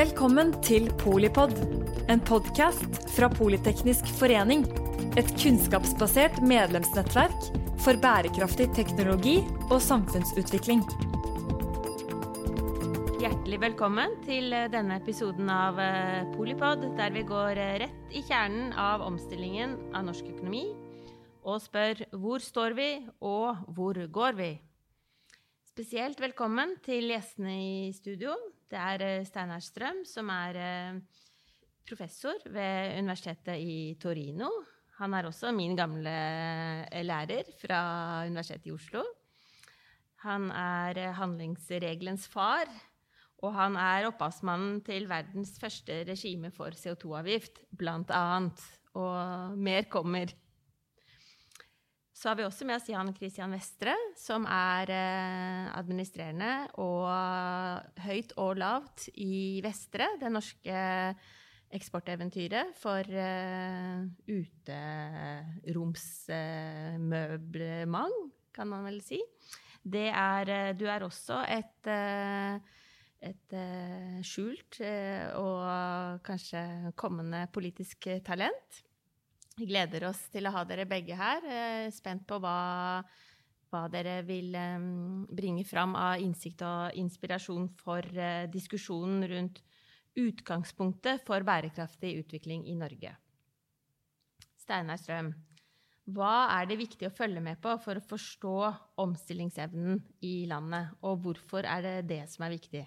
Velkommen til Polipod, en podkast fra Politeknisk forening. Et kunnskapsbasert medlemsnettverk for bærekraftig teknologi og samfunnsutvikling. Hjertelig velkommen til denne episoden av eh, Polipod, der vi går eh, rett i kjernen av omstillingen av norsk økonomi og spør hvor står vi, og hvor går vi? Spesielt velkommen til gjestene i studio. Det er eh, Steinar Strøm, som er eh, professor ved Universitetet i Torino. Han er også min gamle eh, lærer fra Universitetet i Oslo. Han er handlingsregelens far, og han er opphavsmannen til verdens første regime for CO2-avgift, blant annet. Og mer kommer. Så har vi også med oss Jan Christian Vestre, som er eh, administrerende og høyt og lavt i Vestre, det norske eksporteventyret for uh, uteromsmøblement, kan man vel si. Er, uh, du er også et, et skjult og kanskje kommende politisk talent. Vi gleder oss til å ha dere begge her. Eh, spent på hva, hva dere vil bringe fram av innsikt og inspirasjon for eh, diskusjonen rundt utgangspunktet for bærekraftig utvikling i Norge. Steinar Strøm, hva er det viktig å følge med på for å forstå omstillingsevnen i landet, og hvorfor er det det som er viktig?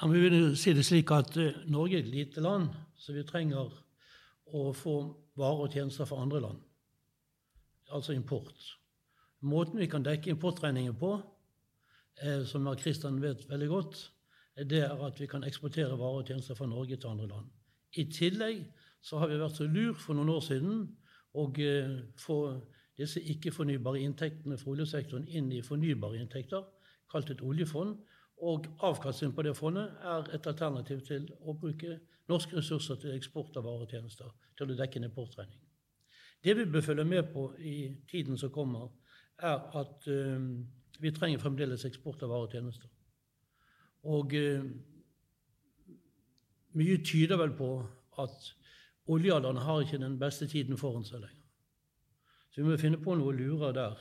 Vi vil si det slik at eh, Norge er et lite land, så vi trenger å få varer og tjenester fra andre land, altså import. Måten vi kan dekke importregningen på, eh, som Kristian vet veldig godt, det er at vi kan eksportere varer og tjenester fra Norge til andre land. I tillegg så har vi vært så lur for noen år siden å eh, få disse ikke-fornybare inntektene fra oljesektoren inn i fornybare inntekter, kalt et oljefond. Og avkastningen på det fondet er et alternativ til å bruke norske ressurser til eksport av varer og tjenester, til å dekke en importregning. Det vi bør følge med på i tiden som kommer, er at uh, vi trenger fremdeles eksport av varer og tjenester. Og uh, mye tyder vel på at oljealderen har ikke den beste tiden foran seg lenger. Så vi må finne på noe lurere der.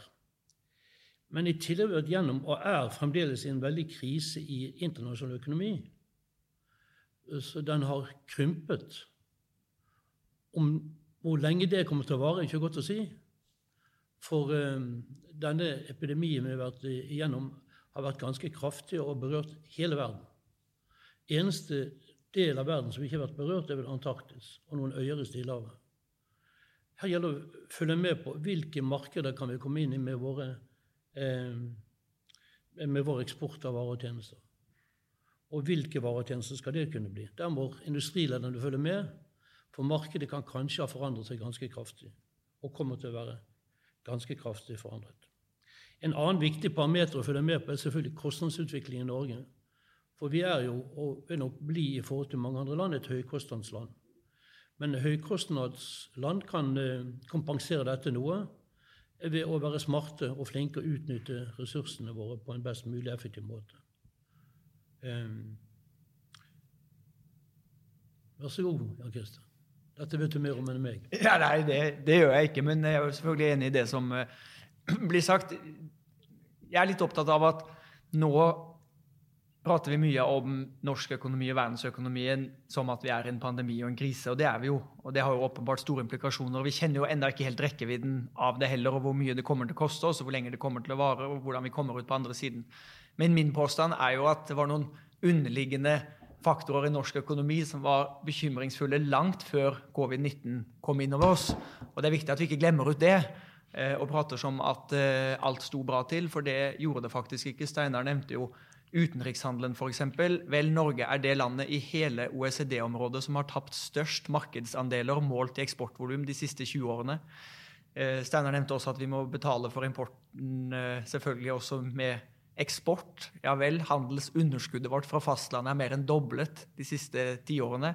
Men i tillegg vært gjennom, og er fremdeles i en veldig krise i internasjonal økonomi. Så den har krympet. Om hvor lenge det kommer til å vare, er ikke godt å si. For um, denne epidemien vi har vært igjennom, har vært ganske kraftig og berørt hele verden. Eneste del av verden som ikke har vært berørt, er vel Antarktis og noen øyer i Stillehavet. Her gjelder det å følge med på hvilke markeder kan vi komme inn i med våre med vår eksport av varer og tjenester. Og hvilke varer og tjenester skal det kunne bli? Der må industrilederne følge med, for markedet kan kanskje ha forandret seg ganske kraftig, og kommer til å være ganske kraftig forandret. En annen viktig parameter å følge med på er selvfølgelig kostnadsutviklingen i Norge. For vi er jo, og vil nok bli i forhold til mange andre land, et høykostnadsland. Men høykostnadsland kan eh, kompensere dette noe ved å være smarte og flinke og utnytte ressursene våre på en best mulig effektiv måte. Um, vær så god, Jan Christer. Dette vet du mer om enn meg. Ja, nei, det, det, gjør jeg ikke, men jeg er selvfølgelig enig i det som uh, blir sagt. Jeg er litt opptatt av at nå prater vi mye om norsk økonomi og verdensøkonomien som at vi er i en pandemi og en krise, og det er vi jo. Og det har jo åpenbart store implikasjoner. og Vi kjenner jo enda ikke helt rekkevidden av det heller, og hvor mye det kommer til å koste oss, og hvor lenge det kommer til å vare, og hvordan vi kommer ut på andre siden. Men min påstand er jo at det var noen underliggende faktorer i norsk økonomi som var bekymringsfulle langt før covid-19 kom inn over oss. Og det er viktig at vi ikke glemmer ut det eh, og prater som at eh, alt sto bra til, for det gjorde det faktisk ikke. Steinar nevnte jo Utenrikshandelen f.eks. Vel, Norge er det landet i hele OECD-området som har tapt størst markedsandeler målt i eksportvolum de siste 20 årene. Eh, Steinar nevnte også at vi må betale for importen eh, selvfølgelig også med eksport. Ja vel, handelsunderskuddet vårt fra fastlandet er mer enn doblet de siste tiårene.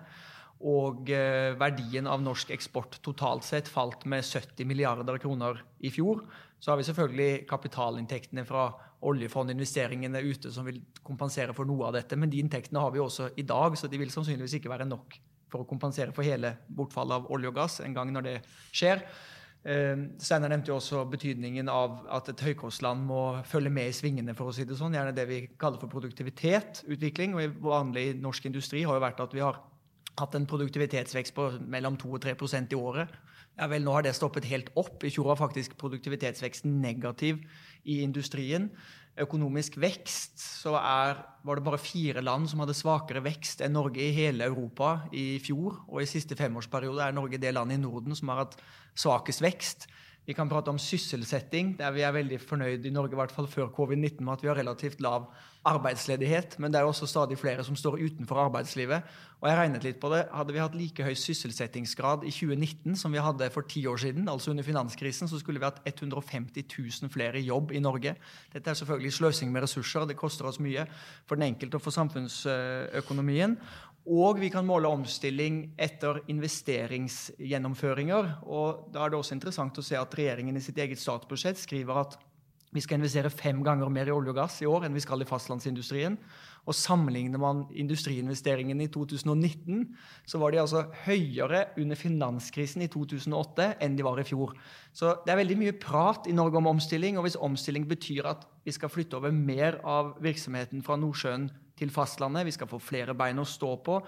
Og eh, verdien av norsk eksport totalt sett falt med 70 milliarder kroner i fjor. Så har vi selvfølgelig kapitalinntektene fra oljefondinvesteringene ute som vil kompensere for noe av dette. Men de inntektene har vi også i dag, så de vil sannsynligvis ikke være nok for å kompensere for hele bortfallet av olje og gass en gang når det skjer. Eh, Steinar nevnte jo også betydningen av at et høykostland må følge med i svingene. for å si det sånn, Gjerne det vi kaller for produktivitetsutvikling. og Vanlig norsk industri har jo vært at vi har hatt en produktivitetsvekst på mellom 2 og 3% i året. Ja vel, Nå har det stoppet helt opp. I fjor var faktisk produktivitetsveksten negativ i industrien. Økonomisk vekst så er, var det bare fire land som hadde svakere vekst enn Norge i hele Europa i fjor. Og i siste femårsperiode er Norge det landet i Norden som har hatt svakest vekst. Vi kan prate om sysselsetting, der vi er veldig fornøyd i Norge, i hvert fall før covid-19, med at vi har relativt lav arbeidsledighet. Men det er også stadig flere som står utenfor arbeidslivet. Og jeg regnet litt på det. Hadde vi hatt like høy sysselsettingsgrad i 2019 som vi hadde for ti år siden, altså under finanskrisen, så skulle vi hatt 150 000 flere i jobb i Norge. Dette er selvfølgelig sløsing med ressurser. Det koster oss mye for den enkelte og for samfunnsøkonomien. Og vi kan måle omstilling etter investeringsgjennomføringer. Og da er det også interessant å se at regjeringen i sitt eget statsbudsjett skriver at vi skal investere fem ganger mer i olje og gass i år enn vi skal i fastlandsindustrien. Og sammenligner man industriinvesteringene i 2019, så var de altså høyere under finanskrisen i 2008 enn de var i fjor. Så det er veldig mye prat i Norge om omstilling. Og hvis omstilling betyr at vi skal flytte over mer av virksomheten fra Nordsjøen til fastlandet. Vi skal få flere bein å stå på.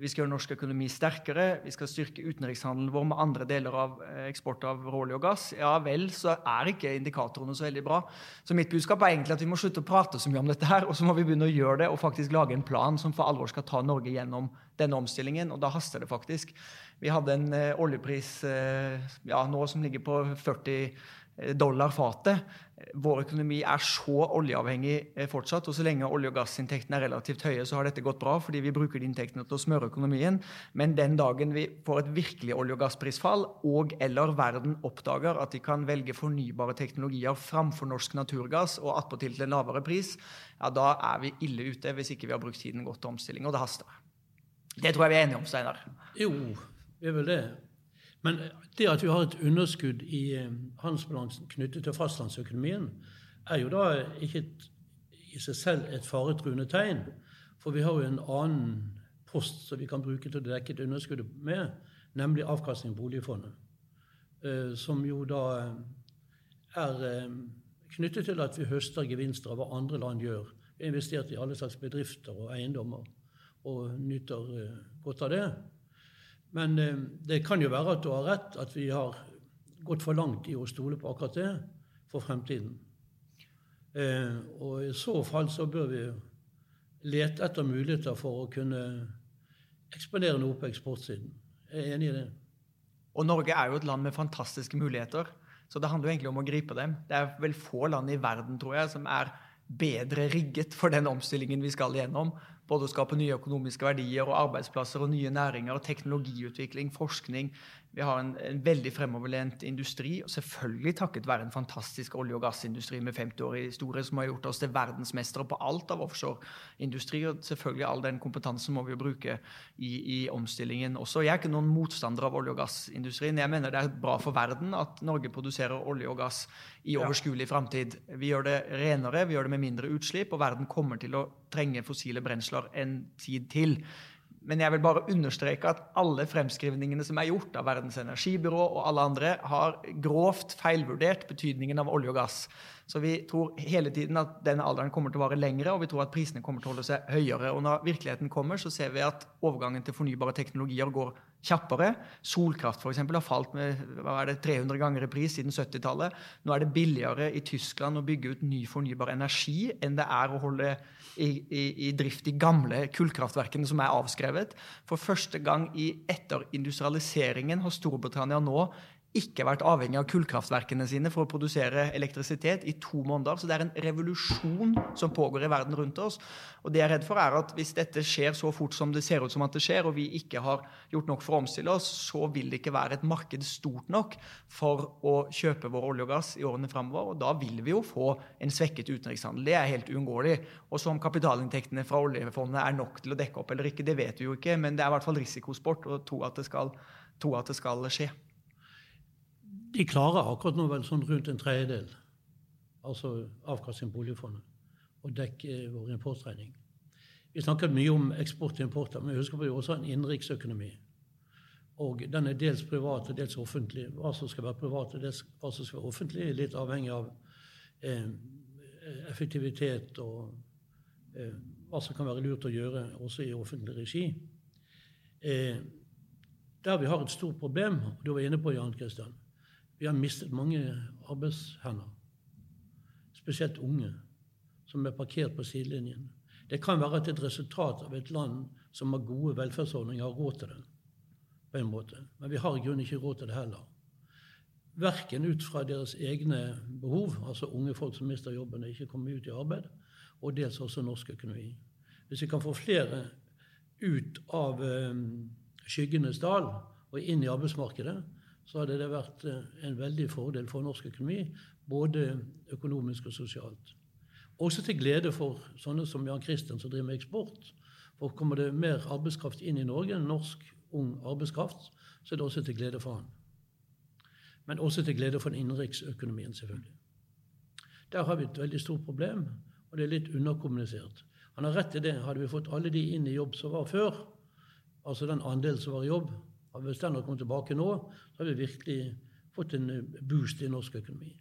Vi skal gjøre norsk økonomi sterkere. Vi skal styrke utenrikshandelen vår med andre deler av eh, eksport av råolje og gass. Ja vel, så er ikke indikatorene så veldig bra. Så mitt budskap er egentlig at vi må slutte å prate så mye om dette her, og så må vi begynne å gjøre det og faktisk lage en plan som for alvor skal ta Norge gjennom denne omstillingen. Og da haster det faktisk. Vi hadde en uh, oljepris uh, ja, nå som ligger på 40 dollar fatet. Vår økonomi er så oljeavhengig eh, fortsatt, og så lenge olje- og gassinntektene er relativt høye, så har dette gått bra, fordi vi bruker de inntektene til å smøre økonomien. Men den dagen vi får et virkelig olje- og gassprisfall, og eller verden oppdager at de kan velge fornybare teknologier framfor norsk naturgass, og attpåtil til en lavere pris, ja, da er vi ille ute hvis ikke vi har brukt tiden godt til omstilling, og det haster. Det tror jeg vi er enige om, Steinar. Jo, vi er vel det. Men det at vi har et underskudd i eh, handelsbalansen knyttet til fastlandsøkonomien, er jo da ikke et, i seg selv et faretruende tegn. For vi har jo en annen post som vi kan bruke til å dekke et underskudd med, nemlig avkastning på oljefondet. Eh, som jo da eh, er knyttet til at vi høster gevinster av hva andre land gjør. Vi har investert i alle slags bedrifter og eiendommer og nyter godt av det. Men eh, det kan jo være at du har rett, at vi har gått for langt i å stole på akkurat det for fremtiden. Eh, og i så fall så bør vi lete etter muligheter for å kunne eksponere noe på eksportsiden. Jeg er enig i det. Og Norge er jo et land med fantastiske muligheter. Så det handler jo egentlig om å gripe dem. Det er vel få land i verden, tror jeg, som er bedre rigget for den omstillingen vi skal gjennom. Både å skape nye økonomiske verdier og arbeidsplasser og nye næringer, og teknologiutvikling, forskning, vi har en, en, veldig fremoverlent industri, og selvfølgelig takket være en fantastisk olje- og gassindustri med 50 år i historie, som har gjort oss til verdensmestere på alt av offshoreindustri. Og selvfølgelig all den kompetansen må vi jo bruke i, i, omstillingen også. Jeg er ikke noen motstander av olje- og gassindustrien. Jeg mener det er bra for verden at Norge produserer olje og gass i overskuelig framtid. Vi gjør det renere, vi gjør det med mindre utslipp, og verden kommer til å trenge fossile brensler en tid til. Men jeg vil bare understreke at alle fremskrivningene som er gjort av Verdens energibyrå og alle andre, har grovt feilvurdert betydningen av olje og gass. Så vi tror hele tiden at denne alderen kommer til å vare lengre, og vi tror at prisene kommer til å holde seg høyere. Og når virkeligheten kommer, så ser vi at overgangen til fornybare teknologier går kjappere. Solkraft for eksempel, har falt med det, 300 ganger i pris siden 70-tallet. Nå er det billigere i Tyskland å bygge ut ny fornybar energi enn det er å holde i, i, i drift de gamle kullkraftverkene som er avskrevet. For første gang i etterindustrialiseringen har Storbritannia nå ikke vært avhengig av kullkraftverkene sine for å produsere elektrisitet i to måneder. Så det er en revolusjon som pågår i verden rundt oss. Og det jeg er redd for, er at hvis dette skjer så fort som det ser ut som at det skjer, og vi ikke har gjort nok for å omstille oss, så vil det ikke være et marked stort nok for å kjøpe vår olje og gass i årene framover. Og da vil vi jo få en svekket utenrikshandel. Det er helt uunngåelig. Og så om kapitalinntektene fra oljefondet er nok til å dekke opp eller ikke, det vet vi jo ikke, men det er i hvert fall risikosport å tro at det skal, at det skal skje. De klarer akkurat nå vel sånn rundt en tredjedel. altså avkastning på oljefondet, og dekke vår importregning. Vi snakket mye om eksport og import, men husk på at vi også har en innenriksøkonomi. Og den er dels privat og dels offentlig. Hva som skal være privat og hva som skal være offentlig, er litt avhengig av eh, effektivitet og eh, hva som kan være lurt å gjøre også i offentlig regi. Eh, der vi har et stort problem, og du var inne på Jan Kristian, vi har mistet mange arbeidshender. Spesielt unge, som er parkert på sidelinjen. Det kan være et resultat av et land som har gode velferdsordninger, har råd til det. på en måte. Men vi har i grunnen ikke råd til det heller. Verken ut fra deres egne behov, altså unge folk som mister jobben og ikke kommer ut i arbeid, og dels også norsk økonomi. Hvis vi kan få flere ut av um, skyggenes dal og inn i arbeidsmarkedet, så hadde det vært eh, en veldig fordel for norsk økonomi, både økonomisk og sosialt. Også til glede for sånne som Jan Christian, som driver med eksport. For kommer det mer arbeidskraft inn i Norge, norsk ung arbeidskraft, så er det også til glede for han. Men også til glede for innenriksøkonomien, selvfølgelig. Der har vi et veldig stort problem, og det er litt underkommunisert. Han har rett i det. Hadde vi fått alle de inn i jobb som var før, altså den andelen som var i jobb, hadde hadde kommet tilbake nå, så hadde vi virkelig fått en boost i norsk økonomi.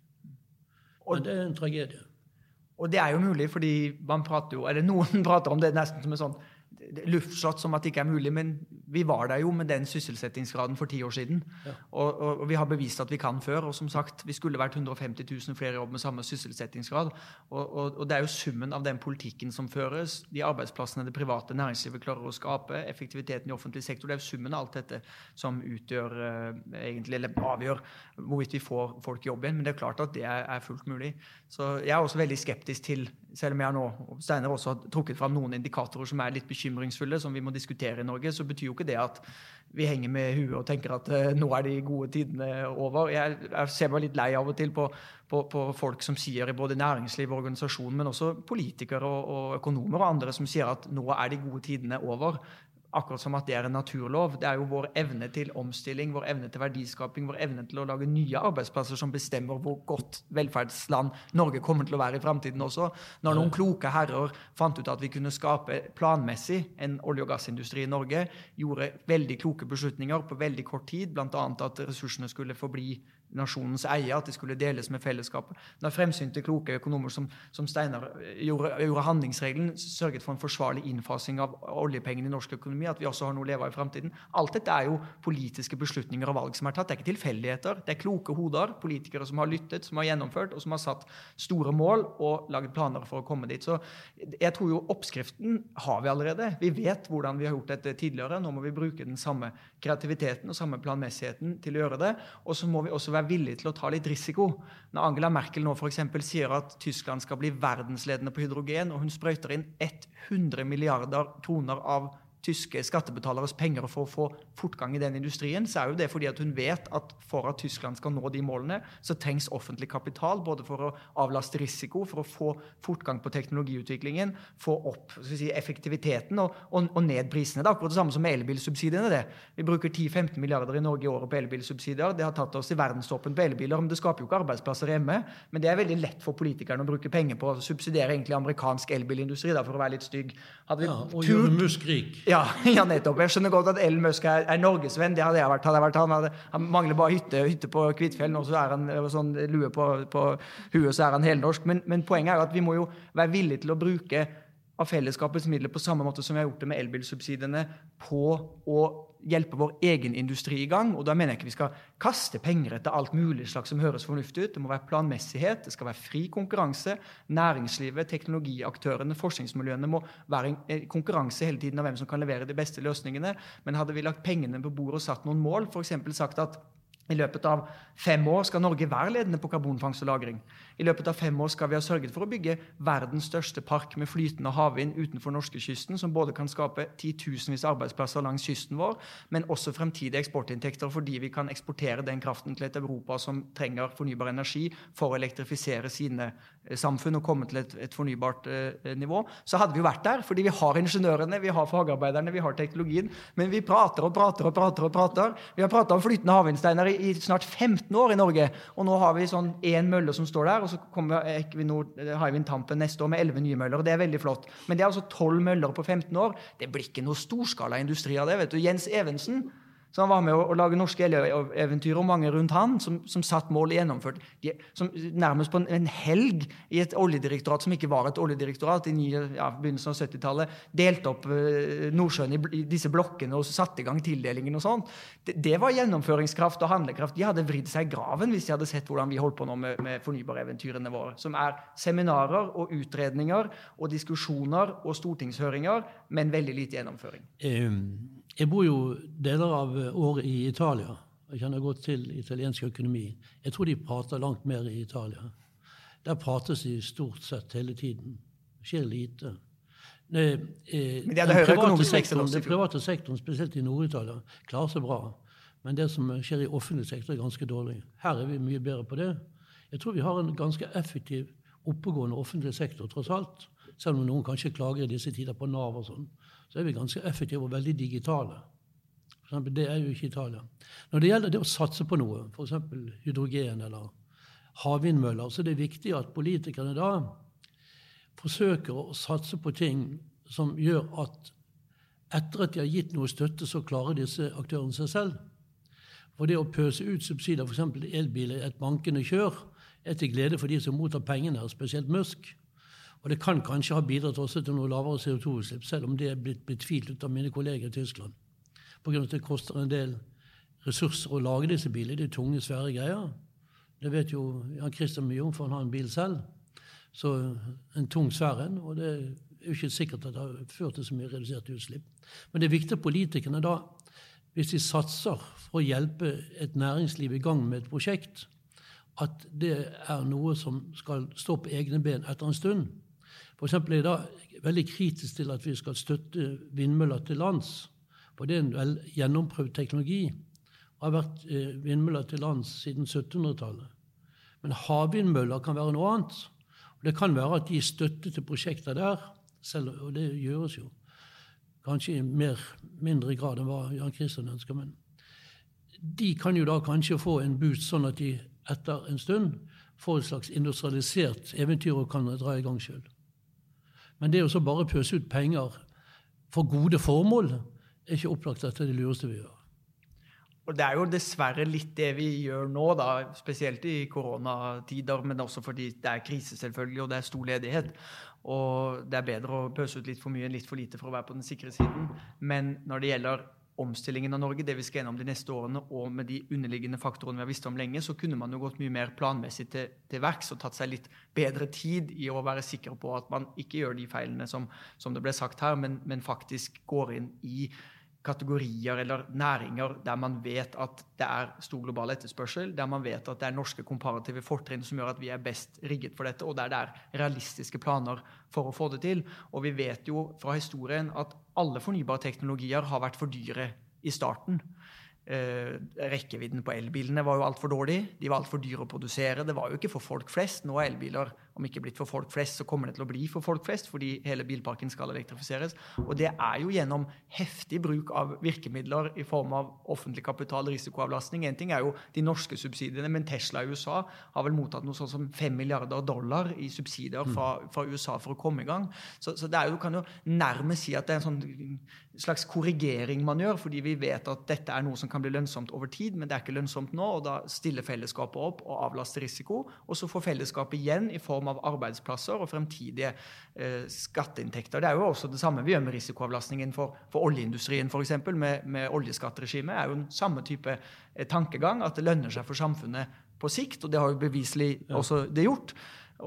Men det er en tragedie. Og det er jo mulig, fordi man prater jo, eller noen prater om det nesten som en sånn luftslott som at det ikke er mulig, men vi var der jo med den sysselsettingsgraden for ti år siden. Ja. Og, og, og, vi har bevist at vi kan før. Og som sagt, vi skulle vært 150 000 flere jobb med samme sysselsettingsgrad. Og, og, det er jo summen av den politikken som føres, de arbeidsplassene det private næringslivet klarer å skape, effektiviteten i offentlig sektor, det er jo summen av alt dette som utgjør eh, egentlig, eller avgjør hvorvidt vi får folk i jobb igjen. Men det er klart at det er, er fullt mulig. Så jeg er også veldig skeptisk til selv om jeg nå og Steiner også har trukket fram noen indikatorer som er litt bekymringsfulle, som vi må diskutere i Norge, så betyr jo ikke det at vi henger med huet og tenker at uh, nå er de gode tidene over. Jeg, jeg, ser meg litt lei av og til på, på, på, folk som sier i både næringsliv og organisasjon, men også politikere og, og økonomer og andre som sier at nå er de gode tidene over. Akkurat som at det er en naturlov. Det er jo vår evne til omstilling, vår evne til verdiskaping, vår evne til å lage nye arbeidsplasser som bestemmer hvor godt velferdsland Norge kommer til å være i framtiden også. Når noen kloke herrer fant ut at vi kunne skape planmessig en olje- og gassindustri i Norge, gjorde veldig kloke beslutninger på veldig kort tid, bl.a. at ressursene skulle forbli nasjonens eie, at de skulle deles med fellesskapet. Da fremsynte, kloke økonomer som, som Steinar eh, gjorde, gjorde, handlingsregelen, sørget for en forsvarlig innfasing av oljepengene i norsk økonomi, at vi også har noe å leve av i framtiden. Alt dette er jo politiske beslutninger og valg som er tatt. Det er ikke tilfeldigheter. Det er kloke hoder, politikere som har lyttet, som har gjennomført, og som har satt store mål og laget planer for å komme dit. Så jeg tror jo oppskriften har vi allerede. Vi vet hvordan vi har gjort dette tidligere. Nå må vi bruke den samme kreativiteten og samme planmessigheten til å gjøre det. Og så må vi også være være villig til å ta litt risiko. Når Angela Merkel nå for sier at Tyskland skal bli verdensledende på hydrogen, og hun sprøyter inn 100 milliarder kroner av tyske skattebetaleres penger for å få fortgang i den industrien, så er jo det fordi at hun vet at for at Tyskland skal nå de målene, så trengs offentlig kapital. Både for å avlaste risiko, for å få fortgang på teknologiutviklingen, få opp si, effektiviteten og, og, og, ned prisene. Det er akkurat det samme som med elbilsubsidiene. det. Vi bruker 10-15 milliarder i Norge i året på elbilsubsidier. Det har tatt oss i verdenstoppen på elbiler, men det skaper jo ikke arbeidsplasser hjemme. Men det er veldig lett for politikerne å bruke penger på å subsidiere egentlig amerikansk elbilindustri, da, for å være litt stygg. Hadde vi ja, og gjøre Musk rik. Ja, ja, nettopp. Jeg skjønner godt at Ellen Musk er, er norgesvenn. Det hadde jeg vært. Hadde jeg vært han, hadde, han mangler bare hytte, hytte på Kvitfjell, og så er han sånn lue på, på huet, så er han helnorsk. Men, men poenget er jo at vi må jo være villige til å bruke av fellesskapets midler på samme måte som vi har gjort det med elbilsubsidiene, på å hjelpe vår egen industri i gang. Og da mener jeg ikke vi skal kaste penger etter alt mulig slags som høres fornuftig ut. Det må være planmessighet, det skal være fri konkurranse. Næringslivet, teknologiaktørene, forskningsmiljøene må være i konkurranse hele tiden av hvem som kan levere de beste løsningene. Men hadde vi lagt pengene på bordet og satt noen mål, f.eks. sagt at i løpet av fem år skal Norge være ledende på karbonfangst og -lagring. I løpet av fem år skal vi ha sørget for å bygge verdens største park med flytende havvind utenfor norskekysten, som både kan skape titusenvis av arbeidsplasser langs kysten vår, men også fremtidige eksportinntekter fordi vi kan eksportere den kraften til et Europa som trenger fornybar energi for å elektrifisere sine eh, samfunn og komme til et, et fornybart eh, nivå. Så hadde vi jo vært der, fordi vi har ingeniørene, vi har fagarbeiderne, vi har teknologien, men vi prater og prater og prater. og prater. Vi har prata om flytende havvindsteiner i i snart 15 år i Norge. Og nå har vi sånn én mølle som står der, og så kommer Equinor Hywind Tampen neste år med 11 nye møller. og Det er veldig flott. Men det er altså 12 møller på 15 år. Det blir ikke noe storskala industri av det. vet du. Jens Evensen så han var med å, lage norske eventyr, og mange rundt han som, som satt mål gjennomført. De, som nærmest på en, en, helg i et oljedirektorat som ikke var et oljedirektorat, i nye, ja, begynnelsen av 70-tallet, delte opp uh, Nordsjøen i, i, disse blokkene og satte i gang tildelingen og sånn. Det, det, var gjennomføringskraft og handlekraft. De hadde vridd seg i graven hvis de hadde sett hvordan vi holdt på nå med, med fornybareventyrene våre. Som er seminarer og utredninger og diskusjoner og stortingshøringer, men veldig lite gjennomføring. Um jeg bor jo deler av året i Italia. Jeg kjenner godt til italiensk økonomi. Jeg tror de prater langt mer i Italia. Der prates de stort sett hele tiden. Det skjer lite. Det, eh, Men det er det høyere økonomiske sektoren, Den private sektoren, spesielt i Nord-Italia, klarer seg bra. Men det som skjer i offentlig sektor, er ganske dårlig. Her er vi mye bedre på det. Jeg tror vi har en ganske effektiv, oppegående offentlig sektor, tross alt. Selv om noen kanskje klager i disse tider på Nav og sånn så er vi ganske effektive og veldig digitale. For eksempel, det er jo ikke Italia. Når det gjelder det å satse på noe, f.eks. hydrogen eller havvindmøller, så er det viktig at politikerne da forsøker å satse på ting som gjør at etter at de har gitt noe støtte, så klarer disse aktørene seg selv. For det å pøse ut subsidier, f.eks. elbiler, et bankende kjør, er til glede for de som mottar pengene, spesielt Musk. Og det kan kanskje ha bidratt også til noe lavere CO2-utslipp, selv om det er blitt betvilt av mine kolleger i Tyskland. Pga. at det koster en del ressurser å lage disse bilene. Er tunge, svære greier. Det vet jo Jan Christian mye om, for han har en bil selv. Så en tung, svær en. Og det er jo ikke sikkert at det har ført til så mye redusert utslipp. Men det er viktig at politikerne da, hvis de satser for å hjelpe et næringsliv i gang med et prosjekt, at det er noe som skal stå på egne ben etter en stund. F.eks. er jeg da veldig kritisk til at vi skal støtte vindmøller til lands. For det er en vel gjennomprøvd teknologi. Det har vært eh, vindmøller til lands siden 1700-tallet. Men havvindmøller kan være noe annet. Og det kan være at de støtte til prosjekter der, selv, og det gjøres jo. Kanskje i mer, mindre grad enn hva Jan Christian ønsker. Men de kan jo da kanskje få en boost, sånn at de etter en stund får et slags industrialisert eventyr og kan dra i gang sjøl. Men det å bare pøse ut penger for gode formål er ikke opplagt at det er det lureste vi gjør. Og Det er jo dessverre litt det vi gjør nå, da, spesielt i koronatider, men også fordi det er krise selvfølgelig, og det er stor ledighet. Og det er bedre å pøse ut litt for mye enn litt for lite for å være på den sikre siden. Men når det gjelder omstillingen av Norge, det vi skal gjennom de neste årene, og med de underliggende faktorene vi har visst om lenge, så kunne man jo gått mye mer planmessig til, til verks og tatt seg litt bedre tid i å være sikker på at man ikke gjør de feilene som, som det ble sagt her, men, men faktisk går inn i kategorier eller næringer der man vet at det er stor global etterspørsel, der man vet at det er norske komparative fortrinn som gjør at vi er best rigget for dette, og der det er realistiske planer for å få det til. Og vi vet jo fra historien at alle fornybare teknologier har vært for dyre i starten. Eh, rekkevidden på elbilene var jo altfor dårlig. De var altfor dyre å produsere. Det var jo ikke for folk flest. Nå er elbiler om ikke blitt for folk flest, så kommer det til å bli for folk flest, fordi hele bilparken skal elektrifiseres. Og det er jo gjennom heftig bruk av virkemidler i form av offentlig kapital, risikoavlastning. En ting er jo de norske subsidiene, men Tesla i USA har vel mottatt noe sånn som 5 milliarder dollar i subsidier fra, fra USA for å komme i gang. Så, så det er jo, du kan jo nærmest si at det er en sånn slags korrigering man gjør, fordi vi vet at dette er noe som kan bli lønnsomt over tid, men det er ikke lønnsomt nå, og da stiller fellesskapet opp og avlaster risiko. Og så får fellesskapet igjen i form av arbeidsplasser og fremtidige eh, skatteinntekter. Det er jo også det samme vi gjør med risikoavlastningen for, for oljeindustrien, f.eks. Med, med oljeskatteregimet. er jo den samme type eh, tankegang, at det lønner seg for samfunnet på sikt, og det har jo beviselig også det gjort.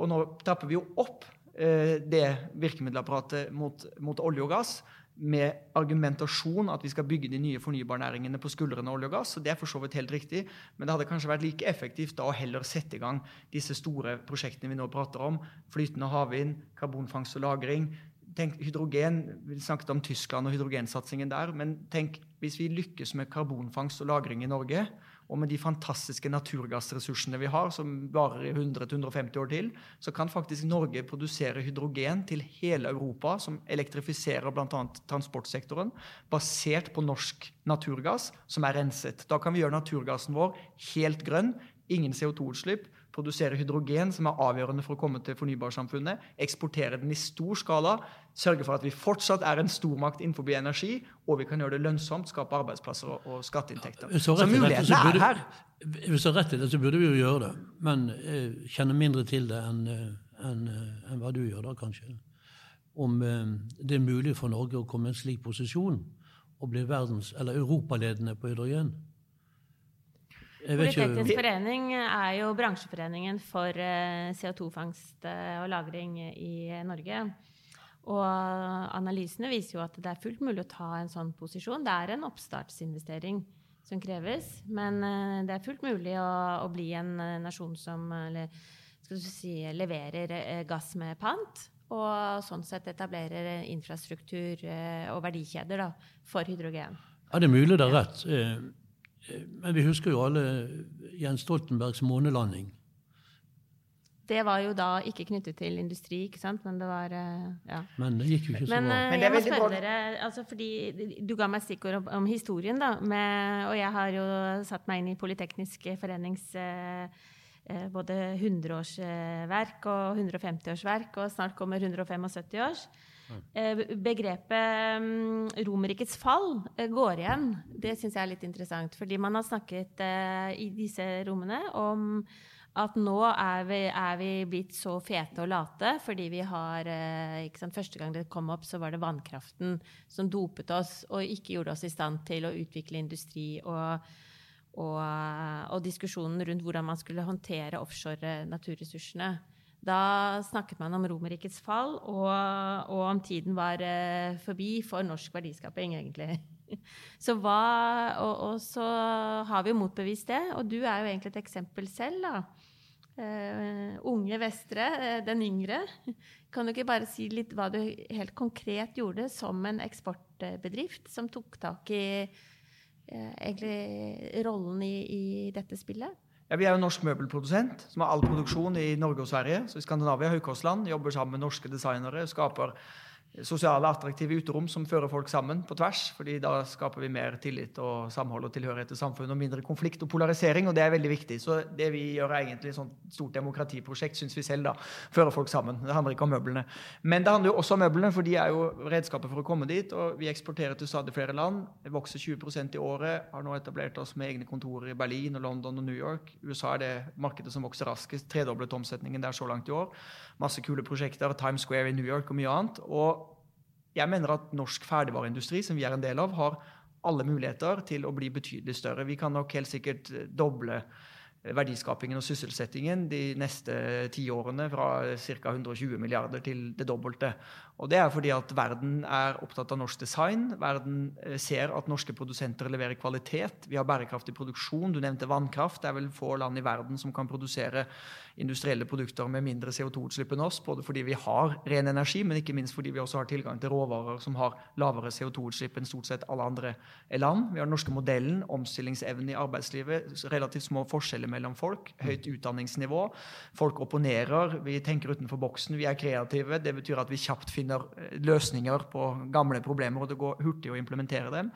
Og nå tapper vi jo opp eh, det virkemiddelapparatet mot, mot olje og gass med argumentasjon at vi skal bygge de nye fornybarnæringene på skuldrene av olje og gass. og Det er for så vidt helt riktig, men det hadde kanskje vært like effektivt da å heller sette i gang disse store prosjektene vi nå prater om. Flytende havvind, karbonfangst og -lagring. Tenk hydrogen, Vi snakket om Tyskland og hydrogensatsingen der. Men tenk hvis vi lykkes med karbonfangst og -lagring i Norge, og med de fantastiske naturgassressursene vi har, som varer i 100-150 år til, så kan faktisk Norge produsere hydrogen til hele Europa, som elektrifiserer bl.a. transportsektoren, basert på norsk naturgass som er renset. Da kan vi gjøre naturgassen vår helt grønn, ingen CO2-utslipp produsere hydrogen, som er avgjørende for å komme til fornybarsamfunnet, eksportere den i stor skala, sørge for at vi fortsatt er en stormakt innenfor energi, og vi kan gjøre det lønnsomt, skape arbeidsplasser og, og skatteinntekter. Så, så mulighetene er her. Hvis du har rett i det, så burde vi jo gjøre det. Men jeg kjenner mindre til det enn en, en hva du gjør, da, kanskje. Om det er mulig for Norge å komme i en slik posisjon og bli verdens, eller europaledende på hydrogen. Polyteknisk forening er jo bransjeforeningen for eh, CO2-fangst eh, og -lagring i Norge. Og analysene viser jo at det er fullt mulig å ta en sånn posisjon. Det er en oppstartsinvestering som kreves, men eh, det er fullt mulig å, å bli en nasjon som eller, si, leverer gass med pant. Og sånn sett etablerer infrastruktur og verdikjeder da, for hydrogen. Ja, det er mulig det er rett. Men vi husker jo alle Jens Stoltenbergs månelanding. Det var jo da ikke knyttet til industri, ikke sant? men det var eh, ja. Men det gikk jo ikke så men, bra. Eh, men jeg må spørre dere, altså fordi Du ga meg stikkord om, om, historien, da. Med, og jeg har jo satt meg inn i Politeknisk forenings eh, eh både 100-årsverk og 150-årsverk, og snart kommer 175-års. Eh, begrepet um, Romerrikets fall går igjen. Det syns jeg er litt interessant. Fordi man har snakket i disse rommene om at nå er vi, er vi, blitt så fete og late fordi vi har uh, sant, Første gang det kom opp, så var det vannkraften som dopet oss og ikke gjorde oss i stand til å utvikle industri og, og, og diskusjonen rundt hvordan man skulle håndtere offshore naturressursene. Da snakket man om Romerrikets fall, og, og, om tiden var eh, forbi for norsk verdiskaping, egentlig. Så hva, og, og, så har vi jo motbevist det, og du er jo egentlig et eksempel selv, da. Uh, unge Vestre, uh, den yngre. Kan du ikke bare si litt hva du helt konkret gjorde som en eksportbedrift som tok tak i uh, egentlig rollen i, i dette spillet? Ja, Vi er jo norsk møbelprodusent som har all produksjon i Norge og Sverige. Så i Skandinavia, Høykostland, jobber sammen med norske designere. skaper sosiale, attraktive uterom som fører folk sammen på tvers. fordi da skaper vi mer tillit og samhold og tilhørighet til samfunnet, og mindre konflikt og polarisering, og det er veldig viktig. Så det vi gjør, er egentlig et sånt stort demokratiprosjekt, syns vi selv, da. Fører folk sammen. Det handler ikke om møblene. Men det handler jo også om møblene, for de er jo redskapet for å komme dit. Og vi eksporterer til stadig flere land. Det vokser 20% i året. Har nå etablert oss med egne kontorer i Berlin og London og New York. USA er det markedet som vokser raskest. Tredoblet omsetningen der så langt i år. Masse kule prosjekter. Times Square i New York og mye annet. Og jeg mener at norsk ferdigvareindustri, som vi er en del av, har alle muligheter til å bli betydelig større. Vi kan nok helt sikkert doble verdiskapingen og sysselsettingen de neste ti årene fra ca. 120 milliarder til det dobbelte. Og det er fordi at verden er opptatt av norsk design. Verden eh, ser at norske produsenter leverer kvalitet. Vi har bærekraftig produksjon. Du nevnte vannkraft. Det er vel få land i verden som kan produsere industrielle produkter med mindre CO2-utslipp enn oss. Både fordi vi har ren energi, men ikke minst fordi vi også har tilgang til råvarer som har lavere CO2-utslipp enn stort sett alle andre land. Vi har den norske modellen, omstillingsevne i arbeidslivet, relativt små forskjeller mellom folk, høyt utdanningsnivå. Folk opponerer, vi tenker utenfor boksen, vi er kreative. Det betyr at vi kjapt finner eh, løsninger på gamle problemer, og det går hurtig å implementere dem.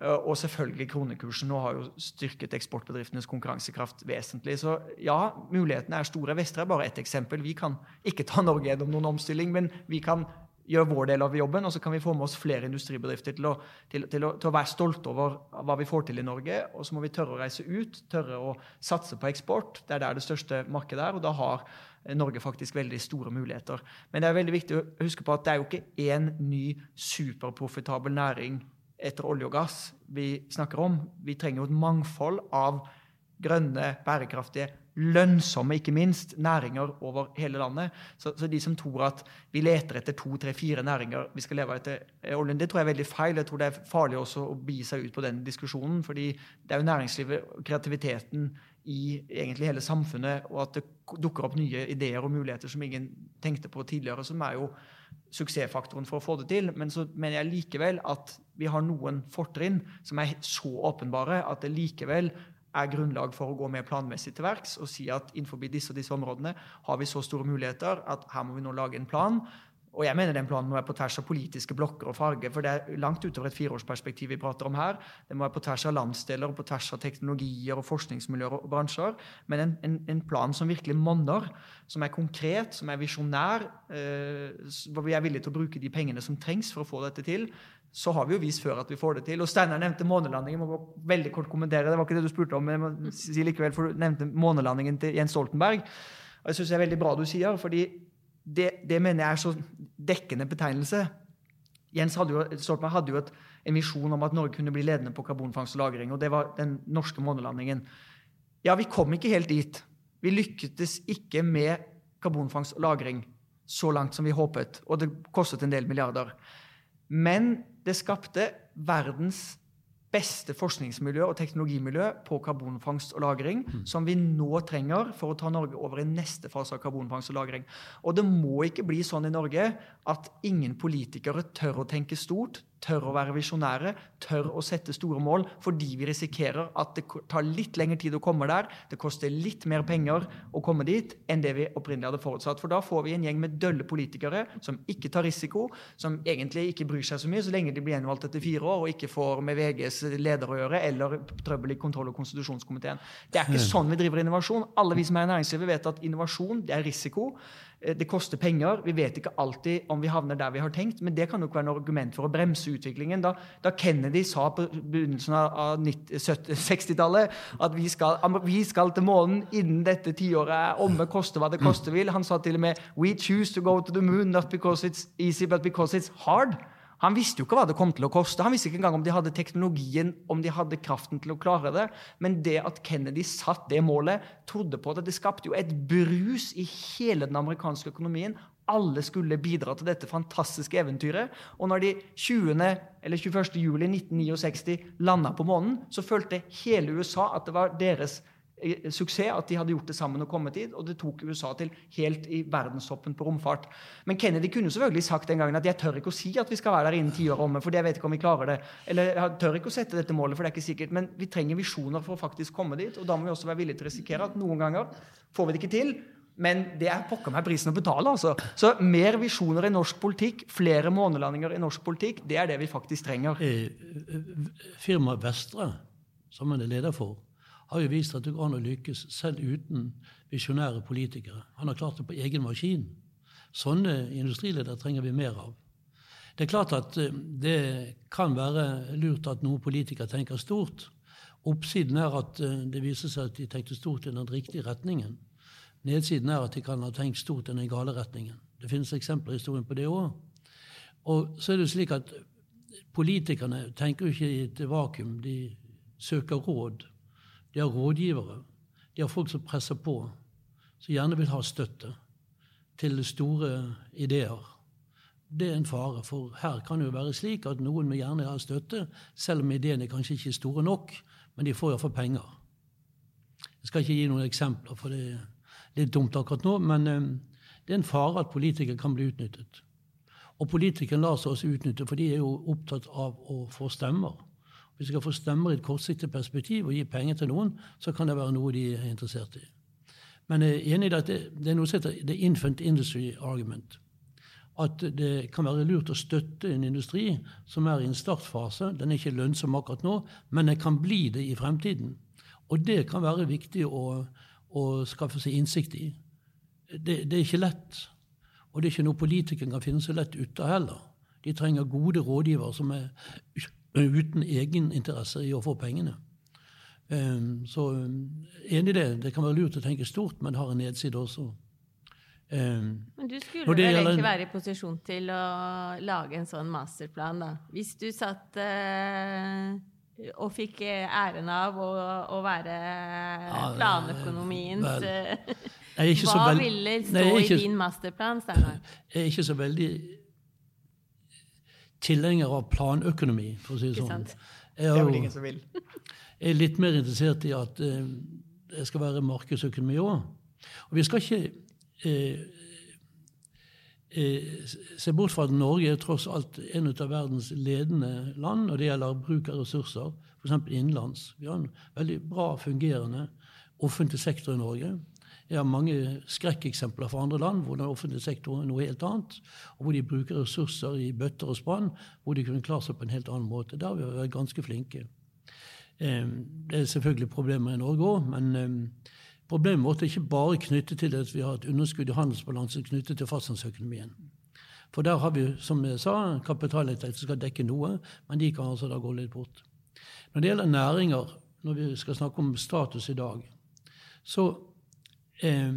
Eh, og selvfølgelig kronekursen nå har jo styrket eksportbedriftenes konkurransekraft vesentlig. Så ja, mulighetene er store. Vestre er bare ett eksempel. Vi kan ikke ta Norge gjennom noen omstilling, men vi kan gjøre vår del av jobben, og så kan vi få med oss flere industribedrifter til å, til, til, å, til å, være stolte over hva vi får til i Norge. Og så må vi tørre å reise ut, tørre å satse på eksport. Det er der det største markedet er. og da har Norge faktisk veldig store muligheter. Men det er veldig viktig å huske på at det er jo ikke én ny superprofitabel næring etter olje og gass vi snakker om. Vi trenger jo et mangfold av grønne, bærekraftige, lønnsomme, ikke minst, næringer over hele landet. Så, så, de som tror at vi leter etter to, tre, fire næringer vi skal leve etter oljen, det tror jeg er veldig feil. Jeg tror det er farlig også å bi seg ut på den diskusjonen. fordi det er jo næringslivet, og kreativiteten, i egentlig hele samfunnet, og at det dukker opp nye ideer og muligheter som ingen tenkte på tidligere, som er jo suksessfaktoren for å få det til. Men så mener jeg likevel at vi har noen fortrinn som er så åpenbare at det likevel er grunnlag for å gå mer planmessig til verks og si at innenfor disse og disse områdene har vi så store muligheter at her må vi nå lage en plan og jeg mener den planen må være på tvers av politiske blokker og farge, for det er langt utover et fireårsperspektiv vi prater om her. Det må være på tvers av landsdeler og på tvers av teknologier og forskningsmiljøer og bransjer. Men en, en, en plan som virkelig monner, som er konkret, som er visjonær, eh, hvor vi er villige til å bruke de pengene som trengs for å få dette til. Så har vi jo vist før at vi får det til. Og Steinar nevnte månelandingen. Må veldig kort kommentere, Det var ikke det du spurte om, men jeg må si likevel, for du nevnte månelandingen til Jens Stoltenberg. Og jeg syns det er veldig bra du sier, fordi det, det, mener jeg er så dekkende betegnelse. Jens hadde jo, Stoltenberg hadde jo et, en visjon om at Norge kunne bli ledende på karbonfangst og -lagring. og Det var den norske månelandingen. Ja, vi kom ikke helt dit. Vi lyktes ikke med karbonfangst og -lagring så langt som vi håpet. Og det kostet en del milliarder. Men det skapte verdens beste forskningsmiljø og teknologimiljø på karbonfangst og -lagring, mm. som vi nå trenger for å ta Norge over i neste fase av karbonfangst og -lagring. Og det må ikke bli sånn i Norge at ingen politikere tør å tenke stort, tør å være visjonære, tør å sette store mål, fordi vi risikerer at det tar litt lengre tid å komme der, det koster litt mer penger å komme dit enn det vi opprinnelig hadde forutsatt. For da får vi en gjeng med dølle politikere som ikke tar risiko, som egentlig ikke bryr seg så mye så lenge de blir gjenvalgt etter fire år og ikke får med VGs leder å gjøre eller trøbbel i kontroll- og konstitusjonskomiteen. Det er ikke sånn vi driver innovasjon. Alle vi som er i næringslivet, vet at innovasjon det er risiko. Eh, det koster penger. Vi vet ikke alltid om vi havner der vi har tenkt, men det kan nok være noe argument for å bremse utviklingen. Da, da Kennedy sa på begynnelsen av 60-tallet at vi skal, vi skal, til månen innen dette tiåret er omme, koste hva det koste vil. Han sa til og med We choose to go to the moon not because it's easy, but because it's hard. Han visste jo ikke hva det kom til å koste. Han visste ikke engang om de hadde teknologien, om de hadde kraften til å klare det. Men det at Kennedy satt det målet, trodde på det, det skapte jo et brus i hele den amerikanske økonomien. Alle skulle bidra til dette fantastiske eventyret. Og når de 20. eller 21. juli 1969 landa på månen, så følte hele USA at det var deres suksess at de hadde gjort det sammen og kommet dit. Og det tok USA til helt i verdenstoppen på romfart. Men Kennedy kunne selvfølgelig sagt den gangen at jeg tør ikke å si at vi skal være der innen ti år omme, for jeg vet ikke om vi klarer det. Eller jeg tør ikke å sette dette målet, for det er ikke sikkert. Men vi trenger visjoner for å faktisk komme dit. Og da må vi også være villige til å risikere at noen ganger får vi det ikke til. Men det er pokker meg prisen å betale. altså. Så mer visjoner i norsk politikk, flere månelandinger i norsk politikk, det er det vi faktisk trenger. Eh, eh, firmaet Vestre, som han er leder for, har jo vist at det går an å lykkes selv uten visjonære politikere. Han har klart det på egen maskin. Sånne industriledere trenger vi mer av. Det er klart at eh, det kan være lurt at noen politikere tenker stort. Oppsiden er at eh, det viser seg at de tenkte stort i den riktige retningen. Nedsiden er at de kan ha tenkt stort i den gale retningen. Det finnes eksempler i historien på det òg. Og så er det slik at politikerne tenker jo ikke i et vakuum. De søker råd. De har rådgivere. De har folk som presser på, som gjerne vil ha støtte til store ideer. Det er en fare, for her kan det jo være slik at noen vil gjerne ha støtte, selv om ideene kanskje ikke er store nok, men de får iallfall penger. Jeg skal ikke gi noen eksempler, for det er litt dumt akkurat nå, men eh, det er en fare at politikere kan bli utnyttet. Og politikerne lar seg også utnytte, for de er jo opptatt av å få stemmer. Hvis du skal få stemmer i et kortsiktig perspektiv og gi penger til noen, så kan det være noe de er interessert i. Men jeg er enig i at det, det er noe som heter the infant industry argument. At det kan være lurt å støtte en industri som er i en startfase. Den er ikke lønnsom akkurat nå, men den kan bli det i fremtiden. Og det kan være viktig å, å skaffe seg innsikt i. Det, det, er ikke lett. Og det er ikke noe politikere kan finne så lett ut av heller. De trenger gode rådgivere som er uten egen interesse i å få pengene. Um, så um, enig i det. Det kan være lurt å tenke stort, men har en nedside også. Um, men du skulle vel egentlig en... være i posisjon til å lage en sånn masterplan, da? Hvis du satt uh, og fikk æren av å, å være planøkonomiens vel, Hva ville stå ikke... i din masterplan, Steinar? Jeg er ikke så veldig tilhenger av planøkonomi, for å si det sånn. Det er, vel ingen som vil. jeg er litt mer interessert i at eh, det skal være markedsøkonomi òg. Og vi skal ikke eh, eh, se bort fra at Norge er tross alt en av verdens ledende land når det gjelder bruk av ressurser, f.eks. innenlands. Vi har en veldig bra fungerende offentlig sektor i Norge. Jeg har mange skrekkeksempler fra andre land hvor den offentlige sektoren er noe helt annet, og hvor de bruker ressurser i bøtter og spann, hvor de kunne klart seg på en helt annen måte. Der har vi vært ganske flinke. Eh, det er selvfølgelig problemer i Norge òg, men eh, problemet vårt er ikke bare knyttet til at vi har et underskudd i handelsbalansen knyttet til fastlandsøkonomien. For der har vi, som jeg sa, kapitalinntekter som skal dekke noe, men de kan altså da gå litt bort. Når det gjelder næringer, når vi skal snakke om status i dag, så eh,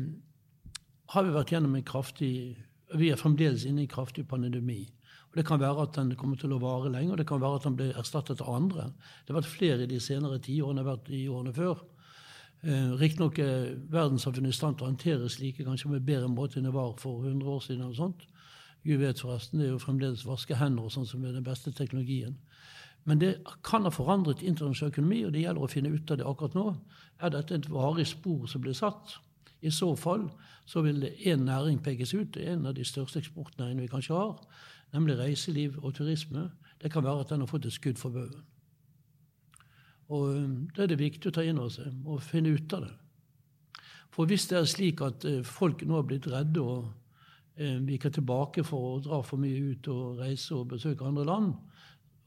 har vi vært gjennom en kraftig Vi er fremdeles inne i en kraftig pandemi. Og Det kan være at den kommer til å vare lenge, og det kan være at den blir erstattet av andre. Det har vært flere i de senere tiårene enn det har vært i årene før. Eh, Riktignok er verdenssamfunnet i stand til å håndtere slike kanskje med bedre måte enn det var for 100 år siden. og sånt. Gud vet forresten, det er jo fremdeles vaske hender og sånn som er den beste teknologien. Men det kan ha forandret internasjonal økonomi, og det gjelder å finne ut av det akkurat nå. Er dette et varig spor som blir satt? I så fall så vil én næring pekes ut, en av de største eksportnæringene vi kanskje har, nemlig reiseliv og turisme. Det kan være at den har fått et skudd for baugen. Og um, Da er det viktig å ta inn over seg og finne ut av det. For hvis det er slik at uh, folk nå har blitt redde og uh, viker tilbake for å dra for mye ut og reise og besøke andre land,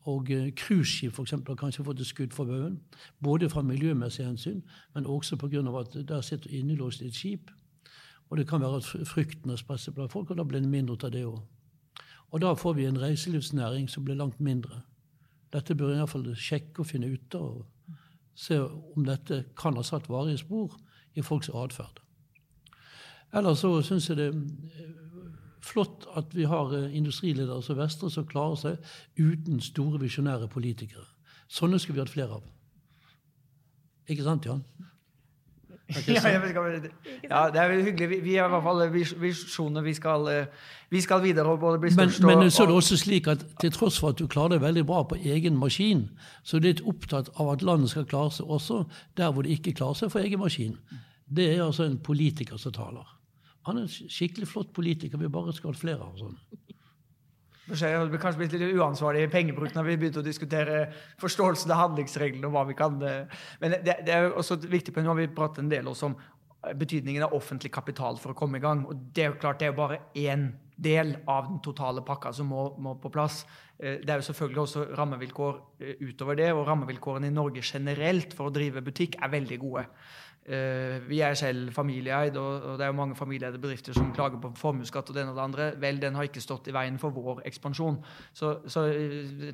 og uh, cruiseskip f.eks. har kanskje fått et skudd for baugen, både fra miljømessig hensyn, men også pga. at der sitter innelåst i et skip. Og det kan være at frykten har spredt seg blant folk, og da blir det mindre av det òg. Og da får vi en reiselivsnæring som blir langt mindre. Dette bør i hvert fall sjekke og finne ut av. Se om dette kan ha satt varige spor i folks atferd. Ellers så syns jeg det er flott at vi har eh, industriledere som Vestre som klarer seg uten store visjonære politikere. Sånne skulle vi hatt flere av. Ikke sant, Jan? Ja, ja, det er hyggelig. Vi, vi har i hvert fall visjoner. Vi skal, eh, vi skal videre og både bli størst men, men så er det også slik at til tross for at du klarer deg veldig bra på egen maskin, så er du litt opptatt av at landet skal klare seg også der hvor det ikke klarer seg for egen maskin. Det er altså en politiker som taler. Han er en skikkelig flott politiker. Vi bare skal ha flere av sånne. Det hadde kanskje blitt litt uansvarlig pengebruk når vi begynte å diskutere forståelsen av handlingsreglene og hva vi kan eh, Men det, er også viktig på nå har vi pratet en del også om betydningen av offentlig kapital for å komme i gang. Og det er jo klart det er bare én del av den totale pakka som må, må, på plass. Eh, det er jo selvfølgelig også rammevilkår eh, utover det, og rammevilkårene i Norge generelt for å drive butikk er veldig gode. Uh, vi er selv familieeid, og, det er jo mange familieeide bedrifter som klager på formuesskatt og det ene og det andre. Vel, den har ikke stått i veien for vår ekspansjon. Så, så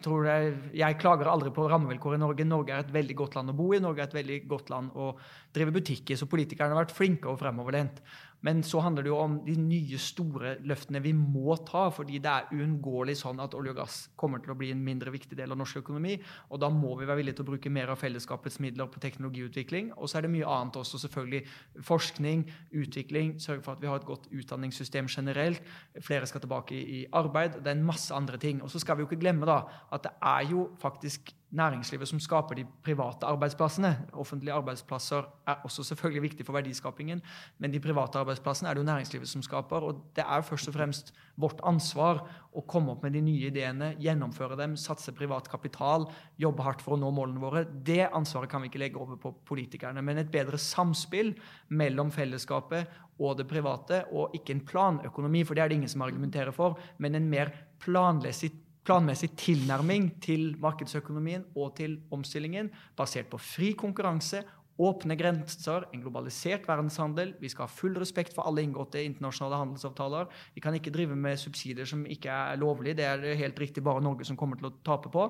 tror jeg, jeg klager aldri på rammevilkår i Norge. Norge er et veldig godt land å bo i. Norge er et veldig godt land å drive butikk i. Så politikerne har vært flinke og fremoverlent. Men så handler det jo om de nye, store løftene vi må ta, fordi det er uunngåelig sånn at olje og gass kommer til å bli en mindre viktig del av norsk økonomi. Og da må vi være villige til å bruke mer av fellesskapets midler på teknologiutvikling. Og så er det mye annet også, selvfølgelig. Forskning, utvikling, sørge for at vi har et godt utdanningssystem generelt. Flere skal tilbake i arbeid. Det er en masse andre ting. Og så skal vi jo ikke glemme da at det er jo faktisk næringslivet som skaper de private arbeidsplassene. Offentlige arbeidsplasser er også selvfølgelig viktig for verdiskapingen, men de private arbeidsplassene er det jo næringslivet som skaper. Og det er først og fremst vårt ansvar å komme opp med de nye ideene, gjennomføre dem, satse privat kapital, jobbe hardt for å nå målene våre. Det ansvaret kan vi ikke legge over på politikerne. Men et bedre samspill mellom fellesskapet og det private, og ikke en planøkonomi, for det er det ingen som argumenterer for, men en mer planmessig planmessig tilnærming til markedsøkonomien og til omstillingen, basert på fri konkurranse Åpne grenser, en globalisert verdenshandel. Vi skal ha full respekt for alle inngåtte internasjonale handelsavtaler. Vi kan ikke drive med subsidier som ikke er lovlige. Det er helt riktig bare Norge som kommer til å tape på.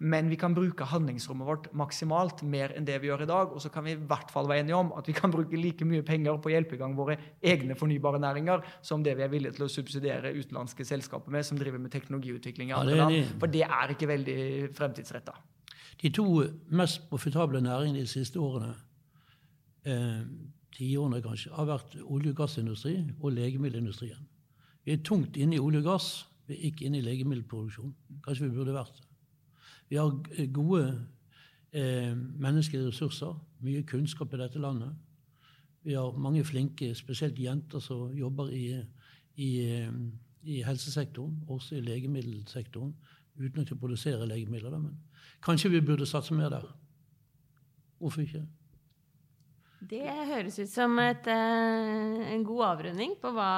Men vi kan bruke handlingsrommet vårt maksimalt, mer enn det vi gjør i dag. Og så kan vi i hvert fall være enige om at vi kan bruke like mye penger på å hjelpe i gang våre egne fornybare næringer som det vi er villige til å subsidiere utenlandske selskaper med, som driver med teknologiutvikling i andre land. For det er ikke veldig fremtidsretta. De to mest profitable næringene de siste årene eh, tiårene kanskje, har vært olje- og gassindustri og legemiddelindustrien. Vi er tungt inne i olje og gass, vi er ikke inne i legemiddelproduksjon. Kanskje vi burde vært det. Vi har gode eh, menneskelige ressurser, mye kunnskap i dette landet. Vi har mange flinke, spesielt jenter, som jobber i, i, i helsesektoren, også i legemiddelsektoren, uten å produsere legemidler. Men kanskje vi burde satse mer der. Hvorfor ikke? Det høres ut som et, eh, en god avrunding på hva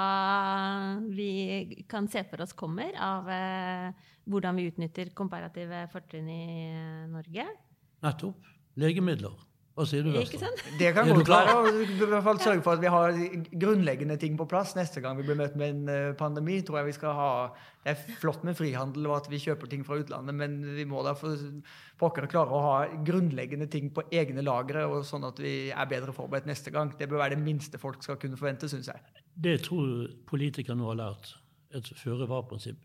vi kan se for oss kommer av eh, hvordan vi utnytter komparative fortrinn i eh, Norge. Nettopp. Legemidler. Hva sier du, Ikke? Det kan godt være. i hvert fall sørge for at vi har grunnleggende ting på plass neste gang vi blir møtt med en eh, pandemi. tror jeg vi skal ha. Det er flott med frihandel og at vi kjøper ting fra utlandet, men vi må da for pokker klare å ha grunnleggende ting på egne lagre, og sånn at vi er bedre forberedt neste gang. Det bør være det minste folk skal kunne forvente, syns jeg. Det tror politikerne nå har lært. Et føre-var-prinsipp.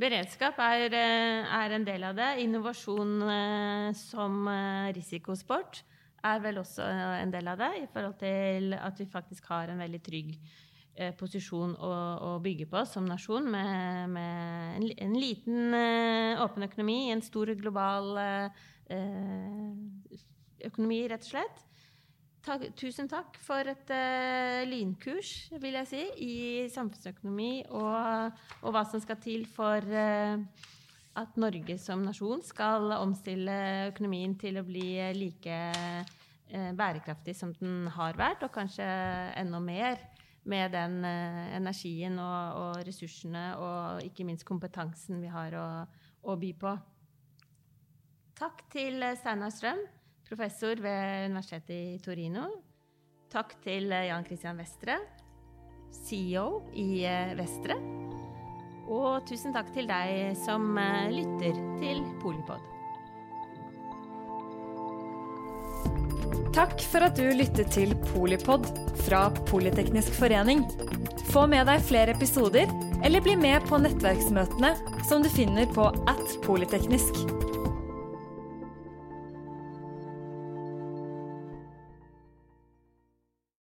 Beredskap er, eh, er en del av det. Innovasjon eh, som eh, risikosport er vel også en del av det, i forhold til at vi faktisk har en veldig trygg posisjon å, å bygge på som nasjon, med, med en, en liten åpen økonomi, en stor global økonomi, rett og slett. Takk, tusen takk for et uh, lynkurs, vil jeg si, i samfunnsøkonomi og, og hva som skal til for uh, at Norge som nasjon skal omstille økonomien til å bli eh, like uh, bærekraftig som den har vært, og kanskje enda mer med den energien og, og ressursene og ikke minst kompetansen vi har å, å by på. Takk til Steinar Strøm, professor ved Universitetet i Torino. Takk til eh, Jan Christian Vestre, CEO i eh, Vestre. Og tusen takk til deg som eh, lytter til Polipod. Takk for at du lyttet til Polipod fra Politeknisk forening. Få med deg flere episoder, eller bli med på nettverksmøtene som du finner på at polyteknisk.